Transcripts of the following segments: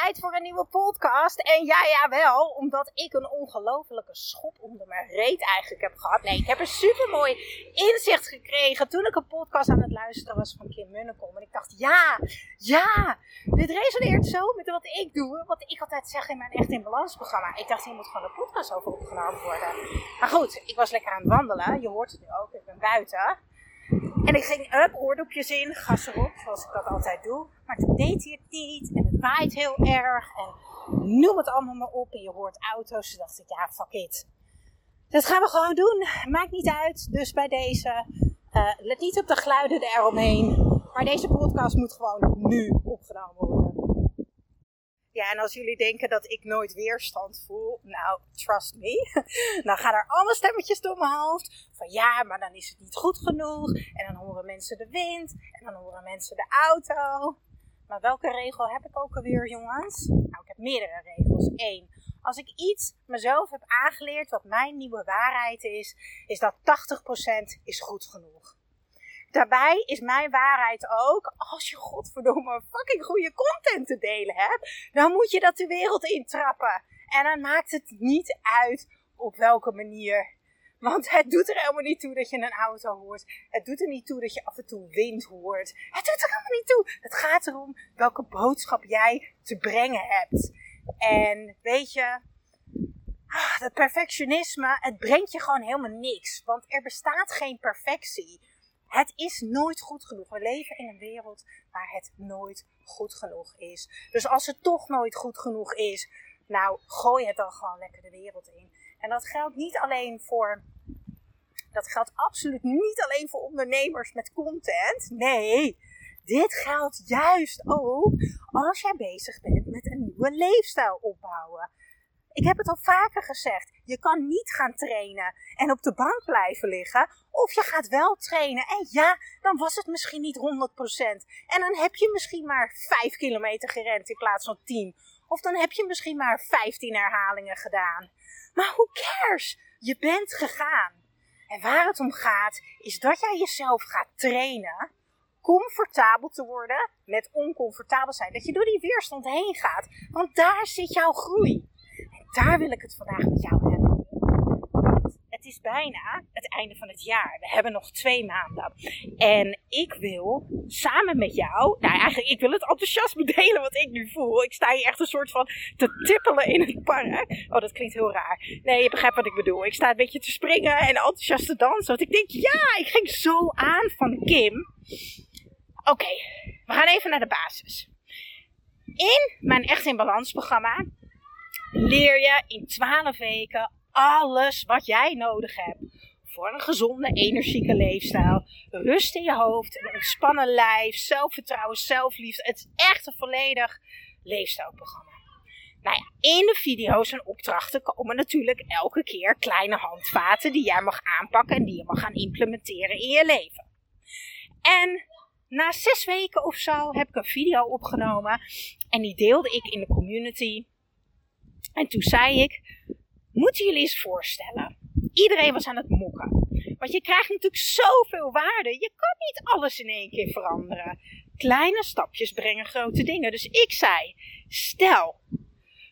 Tijd voor een nieuwe podcast. En ja, ja, wel, omdat ik een ongelofelijke schop onder mijn reet eigenlijk heb gehad. Nee, ik heb een super mooi inzicht gekregen toen ik een podcast aan het luisteren was van Kim Munnekom. En ik dacht, ja, ja, dit resoneert zo met wat ik doe. Wat ik altijd zeg in mijn Echt in Balans programma. Ik dacht, hier moet gewoon een podcast over opgenomen worden. Maar goed, ik was lekker aan het wandelen. Je hoort het nu ook, ik ben buiten. En ik ging up, oordopjes in, gas erop, zoals ik dat altijd doe. Maar toen deed hij het niet het waait heel erg en noem het allemaal maar op. En je hoort auto's, dus dacht ik, ja, fuck it. Dat gaan we gewoon doen, maakt niet uit. Dus bij deze, uh, let niet op de geluiden eromheen. Maar deze podcast moet gewoon nu opgenomen worden. Ja, en als jullie denken dat ik nooit weerstand voel, nou, trust me. dan gaan er allemaal stemmetjes door mijn hoofd. Van ja, maar dan is het niet goed genoeg. En dan horen mensen de wind. En dan horen mensen de auto. Maar welke regel heb ik ook alweer, jongens? Nou, ik heb meerdere regels. Eén, als ik iets mezelf heb aangeleerd wat mijn nieuwe waarheid is, is dat 80% is goed genoeg daarbij is mijn waarheid ook, als je godverdomme fucking goede content te delen hebt, dan moet je dat de wereld intrappen. En dan maakt het niet uit op welke manier. Want het doet er helemaal niet toe dat je een auto hoort. Het doet er niet toe dat je af en toe wind hoort. Het doet er helemaal niet toe. Het gaat erom welke boodschap jij te brengen hebt. En weet je, ah, dat perfectionisme, het brengt je gewoon helemaal niks. Want er bestaat geen perfectie. Het is nooit goed genoeg. We leven in een wereld waar het nooit goed genoeg is. Dus als het toch nooit goed genoeg is, nou, gooi het dan gewoon lekker de wereld in. En dat geldt niet alleen voor. Dat geldt absoluut niet alleen voor ondernemers met content. Nee, dit geldt juist ook als jij bezig bent met een nieuwe leefstijl opbouwen. Ik heb het al vaker gezegd. Je kan niet gaan trainen en op de bank blijven liggen. Of je gaat wel trainen. En ja, dan was het misschien niet 100%. En dan heb je misschien maar 5 kilometer gerend in plaats van 10. Of dan heb je misschien maar 15 herhalingen gedaan. Maar who cares? Je bent gegaan. En waar het om gaat, is dat jij jezelf gaat trainen comfortabel te worden met oncomfortabel zijn. Dat je door die weerstand heen gaat. Want daar zit jouw groei daar wil ik het vandaag met jou is bijna het einde van het jaar. We hebben nog twee maanden. En ik wil samen met jou, nou eigenlijk, ik wil het enthousiasme delen wat ik nu voel. Ik sta hier echt een soort van te tippelen in het park. Oh, dat klinkt heel raar. Nee, je begrijpt wat ik bedoel. Ik sta een beetje te springen en enthousiast te dansen. Want ik denk, ja, ik ging zo aan van Kim. Oké, we gaan even naar de basis. In mijn Echt in Balans programma leer je in 12 weken alles wat jij nodig hebt voor een gezonde, energieke leefstijl. Rust in je hoofd, een ontspannen lijf, zelfvertrouwen, zelfliefde. Het is echt een volledig leefstijlprogramma. Nou ja, in de video's en opdrachten komen natuurlijk elke keer kleine handvaten die jij mag aanpakken en die je mag gaan implementeren in je leven. En na zes weken of zo heb ik een video opgenomen en die deelde ik in de community en toen zei ik, moeten jullie eens voorstellen. Iedereen was aan het mokken. Want je krijgt natuurlijk zoveel waarde. Je kan niet alles in één keer veranderen. Kleine stapjes brengen grote dingen. Dus ik zei, stel,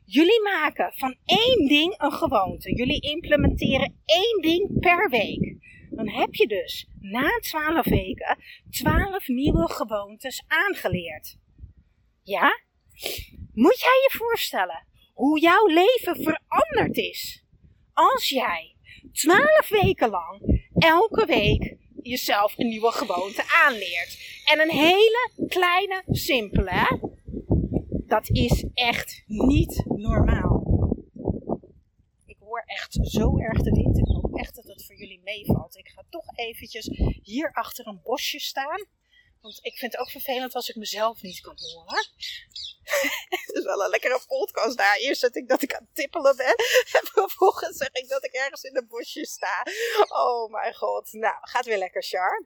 jullie maken van één ding een gewoonte. Jullie implementeren één ding per week. Dan heb je dus na twaalf weken twaalf nieuwe gewoontes aangeleerd. Ja? Moet jij je voorstellen hoe jouw leven veranderd is. Als jij twaalf weken lang elke week jezelf een nieuwe gewoonte aanleert. En een hele kleine, simpele, dat is echt niet normaal. Ik hoor echt zo erg de wind. Ik hoop echt dat het voor jullie meevalt. Ik ga toch eventjes hier achter een bosje staan. Want ik vind het ook vervelend als ik mezelf niet kan horen. Het is wel een lekkere podcast daar. Eerst zet ik dat ik aan het tippelen ben. En vervolgens zeg ik dat ik ergens in een bosje sta. Oh mijn god. Nou, gaat weer lekker, Char.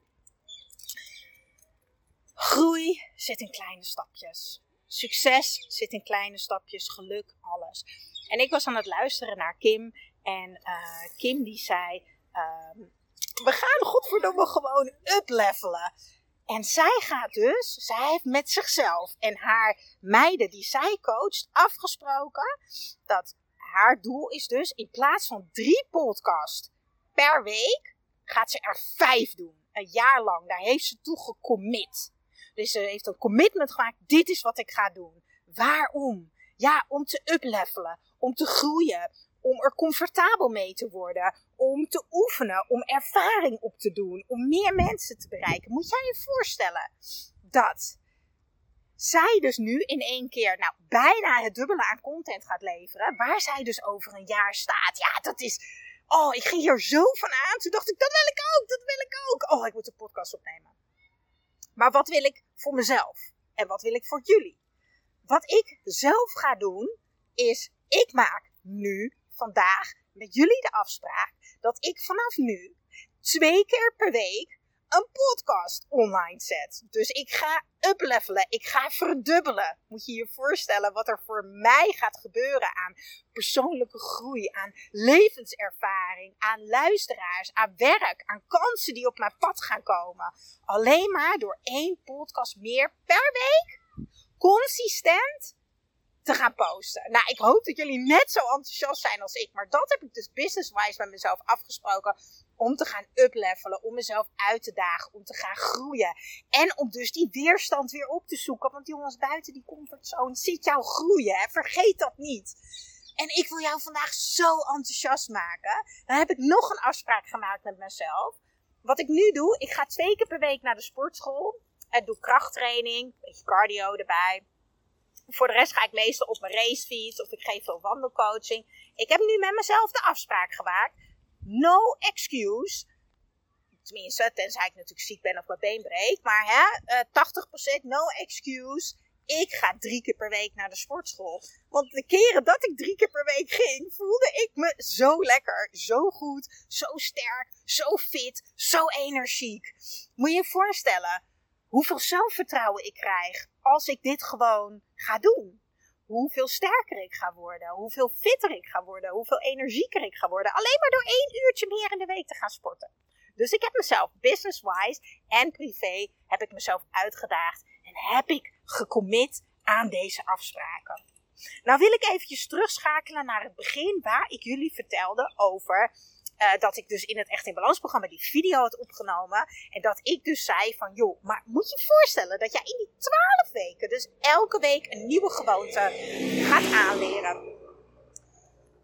Groei zit in kleine stapjes. Succes zit in kleine stapjes. Geluk, alles. En ik was aan het luisteren naar Kim. En uh, Kim die zei... Uh, we gaan godverdomme gewoon uplevelen. En zij gaat dus, zij heeft met zichzelf en haar meiden die zij coacht afgesproken dat haar doel is dus in plaats van drie podcasts per week, gaat ze er vijf doen. Een jaar lang. Daar heeft ze toe gecommit. Dus ze heeft een commitment gemaakt. Dit is wat ik ga doen. Waarom? Ja, om te uplevelen. Om te groeien om er comfortabel mee te worden, om te oefenen, om ervaring op te doen, om meer mensen te bereiken. Moet jij je voorstellen dat zij dus nu in één keer, nou, bijna het dubbele aan content gaat leveren, waar zij dus over een jaar staat. Ja, dat is, oh, ik ging hier zo van aan. Toen dacht ik, dat wil ik ook, dat wil ik ook. Oh, ik moet een podcast opnemen. Maar wat wil ik voor mezelf? En wat wil ik voor jullie? Wat ik zelf ga doen, is ik maak nu vandaag met jullie de afspraak dat ik vanaf nu twee keer per week een podcast online zet. Dus ik ga uplevelen, ik ga verdubbelen. Moet je je voorstellen wat er voor mij gaat gebeuren aan persoonlijke groei, aan levenservaring, aan luisteraars, aan werk, aan kansen die op mijn pad gaan komen. Alleen maar door één podcast meer per week, consistent te gaan posten. Nou, ik hoop dat jullie net zo enthousiast zijn als ik. Maar dat heb ik dus business-wise met mezelf afgesproken. Om te gaan uplevelen, om mezelf uit te dagen, om te gaan groeien. En om dus die weerstand weer op te zoeken. Want jongens, buiten die comfortzone zit jouw groeien. Hè? Vergeet dat niet. En ik wil jou vandaag zo enthousiast maken. Dan heb ik nog een afspraak gemaakt met mezelf. Wat ik nu doe, ik ga twee keer per week naar de sportschool. Ik doe krachttraining, een beetje cardio erbij voor de rest ga ik meestal op mijn racefiets of ik geef veel wandelcoaching. Ik heb nu met mezelf de afspraak gemaakt. No excuse. Tenminste, tenzij ik natuurlijk ziek ben of mijn been breekt. Maar hè, uh, 80% no excuse. Ik ga drie keer per week naar de sportschool. Want de keren dat ik drie keer per week ging, voelde ik me zo lekker, zo goed, zo sterk, zo fit, zo energiek. Moet je je voorstellen hoeveel zelfvertrouwen ik krijg als ik dit gewoon ga doen. Hoeveel sterker ik ga worden, hoeveel fitter ik ga worden, hoeveel energieker ik ga worden. Alleen maar door één uurtje meer in de week te gaan sporten. Dus ik heb mezelf business-wise en privé heb ik mezelf uitgedaagd en heb ik gecommit aan deze afspraken. Nou wil ik eventjes terugschakelen naar het begin waar ik jullie vertelde over uh, dat ik dus in het Echt in Balans programma die video had opgenomen. En dat ik dus zei van, joh, maar moet je voorstellen dat jij in die twaalf weken, dus elke week een nieuwe gewoonte gaat aanleren.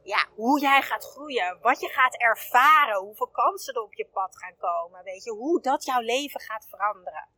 Ja, hoe jij gaat groeien, wat je gaat ervaren, hoeveel kansen er op je pad gaan komen, weet je, hoe dat jouw leven gaat veranderen.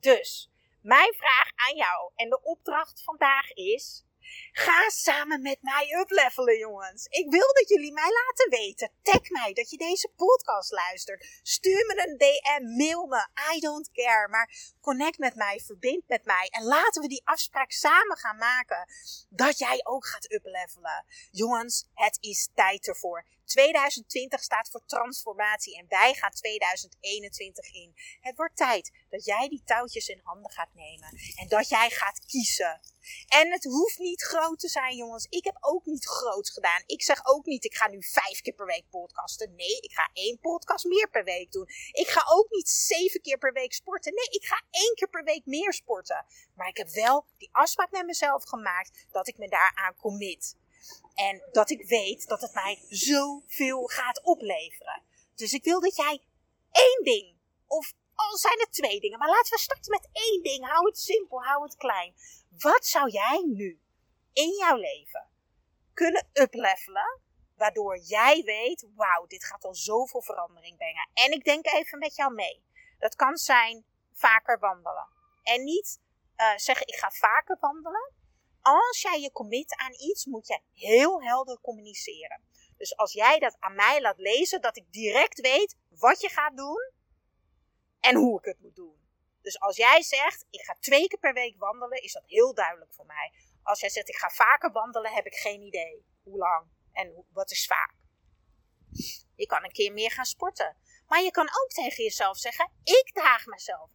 Dus, mijn vraag aan jou en de opdracht vandaag is, Ga samen met mij uplevelen, jongens. Ik wil dat jullie mij laten weten. Tag mij dat je deze podcast luistert. Stuur me een DM, mail me. I don't care. Maar connect met mij, verbind met mij. En laten we die afspraak samen gaan maken. Dat jij ook gaat uplevelen. Jongens, het is tijd ervoor. 2020 staat voor transformatie en wij gaan 2021 in. Het wordt tijd dat jij die touwtjes in handen gaat nemen en dat jij gaat kiezen. En het hoeft niet groot te zijn, jongens. Ik heb ook niet groot gedaan. Ik zeg ook niet, ik ga nu vijf keer per week podcasten. Nee, ik ga één podcast meer per week doen. Ik ga ook niet zeven keer per week sporten. Nee, ik ga één keer per week meer sporten. Maar ik heb wel die afspraak met mezelf gemaakt dat ik me daaraan commit. En dat ik weet dat het mij zoveel gaat opleveren. Dus ik wil dat jij één ding, of al zijn het twee dingen, maar laten we starten met één ding. Hou het simpel, hou het klein. Wat zou jij nu in jouw leven kunnen uplevelen, waardoor jij weet, wauw, dit gaat al zoveel verandering brengen. En ik denk even met jou mee. Dat kan zijn vaker wandelen. En niet uh, zeggen, ik ga vaker wandelen als jij je commit aan iets, moet je heel helder communiceren. Dus als jij dat aan mij laat lezen, dat ik direct weet wat je gaat doen en hoe ik het moet doen. Dus als jij zegt, ik ga twee keer per week wandelen, is dat heel duidelijk voor mij. Als jij zegt, ik ga vaker wandelen, heb ik geen idee hoe lang en wat is vaak. Je kan een keer meer gaan sporten. Maar je kan ook tegen jezelf zeggen: ik daag mezelf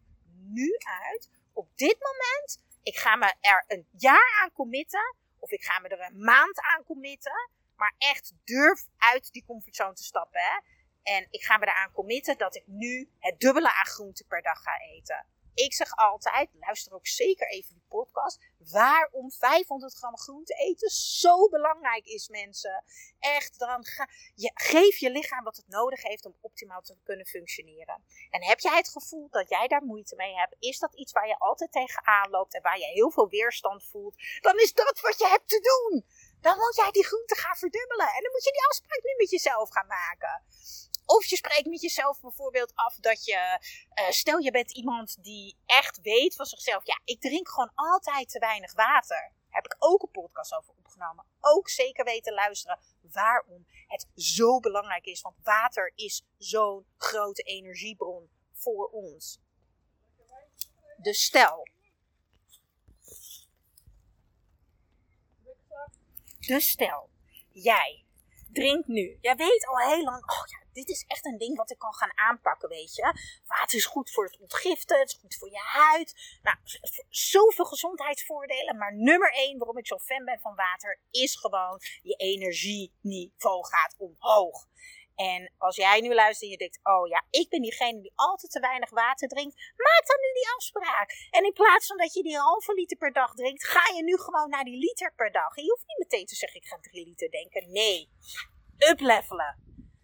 nu uit. Op dit moment. Ik ga me er een jaar aan committen. Of ik ga me er een maand aan committen. Maar echt durf uit die comfortzone te stappen. Hè? En ik ga me eraan committen dat ik nu het dubbele aan groente per dag ga eten. Ik zeg altijd, luister ook zeker even die podcast, waarom 500 gram groente eten zo belangrijk is, mensen. Echt, dan ga, je, geef je lichaam wat het nodig heeft om optimaal te kunnen functioneren. En heb jij het gevoel dat jij daar moeite mee hebt, is dat iets waar je altijd tegenaan loopt en waar je heel veel weerstand voelt, dan is dat wat je hebt te doen. Dan moet jij die groente gaan verdubbelen. En dan moet je die afspraak nu met jezelf gaan maken. Of je spreekt met jezelf bijvoorbeeld af dat je, uh, stel je bent iemand die echt weet van zichzelf, ja, ik drink gewoon altijd te weinig water. Heb ik ook een podcast over opgenomen. Ook zeker weten luisteren waarom het zo belangrijk is. Want water is zo'n grote energiebron voor ons. Dus stel. Dus stel, jij drinkt nu. Jij weet al heel lang, oh ja, dit is echt een ding wat ik kan gaan aanpakken, weet je. Water is goed voor het ontgiften, het is goed voor je huid. Nou, zoveel gezondheidsvoordelen. Maar nummer één waarom ik zo fan ben van water is gewoon je energieniveau gaat omhoog. En als jij nu luistert en je denkt, oh ja, ik ben diegene die altijd te weinig water drinkt, maak dan nu die afspraak. En in plaats van dat je die halve liter per dag drinkt, ga je nu gewoon naar die liter per dag. Je hoeft niet meteen te zeggen, ik ga drie liter denken. Nee, uplevelen.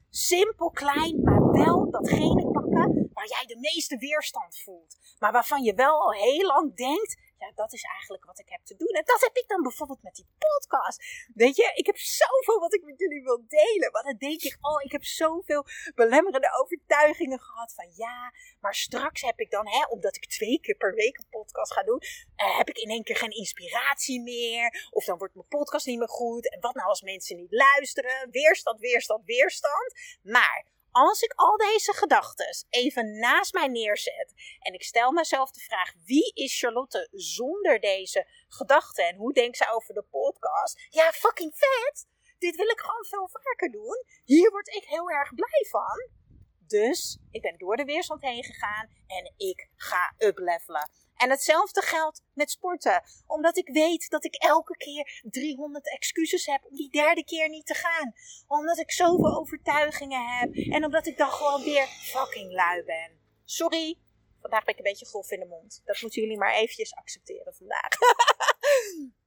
Simpel klein, maar wel datgene pakken waar jij de meeste weerstand voelt. Maar waarvan je wel al heel lang denkt, dat is eigenlijk wat ik heb te doen. En dat heb ik dan bijvoorbeeld met die podcast. Weet je, ik heb zoveel wat ik met jullie wil delen. Maar dan denk ik, oh, ik heb zoveel belemmerende overtuigingen gehad van ja, maar straks heb ik dan, hè, omdat ik twee keer per week een podcast ga doen, eh, heb ik in één keer geen inspiratie meer. Of dan wordt mijn podcast niet meer goed. En wat nou als mensen niet luisteren? Weerstand, weerstand, weerstand. Maar als ik al deze gedachten even naast mij neerzet en ik stel mezelf de vraag: wie is Charlotte zonder deze gedachten en hoe denkt zij over de podcast? Ja, fucking vet! Dit wil ik gewoon veel vaker doen. Hier word ik heel erg blij van. Dus ik ben door de weerstand heen gegaan en ik ga uplevelen. En hetzelfde geldt met sporten. Omdat ik weet dat ik elke keer 300 excuses heb om die derde keer niet te gaan. Omdat ik zoveel overtuigingen heb. En omdat ik dan gewoon weer fucking lui ben. Sorry, vandaag ben ik een beetje grof in de mond. Dat moeten jullie maar eventjes accepteren vandaag.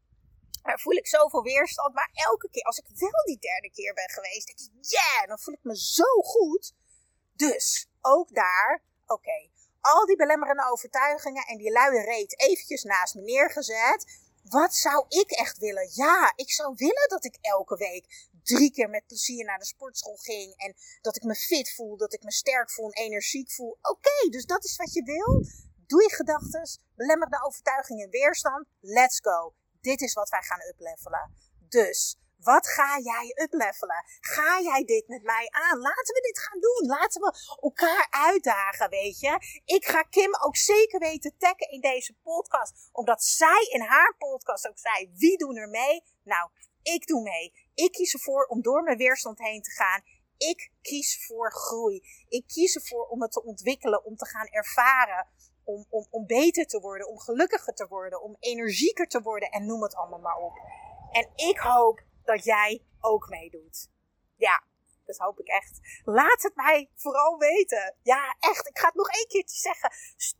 Maar voel ik zoveel weerstand. Maar elke keer, als ik wel die derde keer ben geweest, denk ik, yeah, dan voel ik me zo goed. Dus, ook daar, oké, al die belemmerende overtuigingen en die luie reet eventjes naast me neergezet. Wat zou ik echt willen? Ja, ik zou willen dat ik elke week drie keer met plezier naar de sportschool ging. En dat ik me fit voel, dat ik me sterk voel en energiek voel. Oké, dus dat is wat je wil. Doe je gedachten, belemmerende overtuigingen weerstand. Let's go. Dit is wat wij gaan uplevelen. Dus wat ga jij uplevelen? Ga jij dit met mij aan? Laten we dit gaan doen. Laten we elkaar uitdagen, weet je. Ik ga Kim ook zeker weten taggen in deze podcast. Omdat zij in haar podcast ook zei, wie doen er mee? Nou, ik doe mee. Ik kies ervoor om door mijn weerstand heen te gaan. Ik kies voor groei. Ik kies ervoor om het te ontwikkelen, om te gaan ervaren. Om, om, om beter te worden, om gelukkiger te worden, om energieker te worden en noem het allemaal maar op. En ik hoop dat jij ook meedoet. Ja, dat hoop ik echt. Laat het mij vooral weten. Ja, echt. Ik ga het nog één keertje zeggen.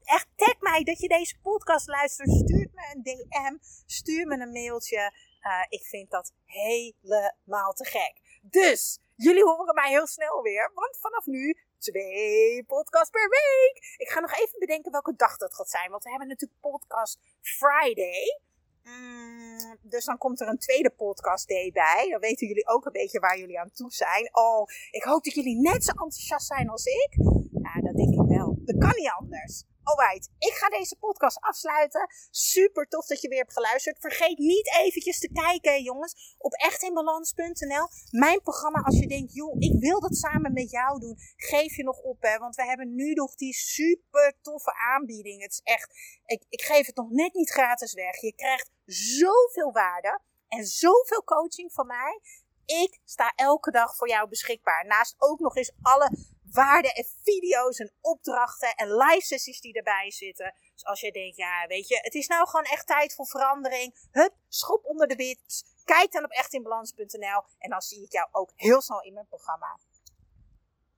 Echt, tag mij dat je deze podcast luistert. Stuur me een DM. Stuur me een mailtje. Uh, ik vind dat helemaal te gek. Dus, jullie horen mij heel snel weer. Want vanaf nu twee podcasts per week. Ik ga nog even bedenken welke dag dat gaat zijn. Want we hebben natuurlijk podcast Friday. Mm, dus dan komt er een tweede podcast day bij. Dan weten jullie ook een beetje waar jullie aan toe zijn. Oh, ik hoop dat jullie net zo enthousiast zijn als ik. Ja, dat denk ik wel. Dat kan niet anders. Alright, ik ga deze podcast afsluiten. Super tof dat je weer hebt geluisterd. Vergeet niet eventjes te kijken, jongens, op echtinbalans.nl. Mijn programma, als je denkt, joh, ik wil dat samen met jou doen, geef je nog op, hè. Want we hebben nu nog die super toffe aanbieding. Het is echt, ik, ik geef het nog net niet gratis weg. Je krijgt zoveel waarde en zoveel coaching van mij. Ik sta elke dag voor jou beschikbaar. Naast ook nog eens alle waarden en video's en opdrachten en live sessies die erbij zitten. Dus als je denkt, ja, weet je, het is nou gewoon echt tijd voor verandering. Hup, schop onder de bits. Kijk dan op echtinbalans.nl en dan zie ik jou ook heel snel in mijn programma.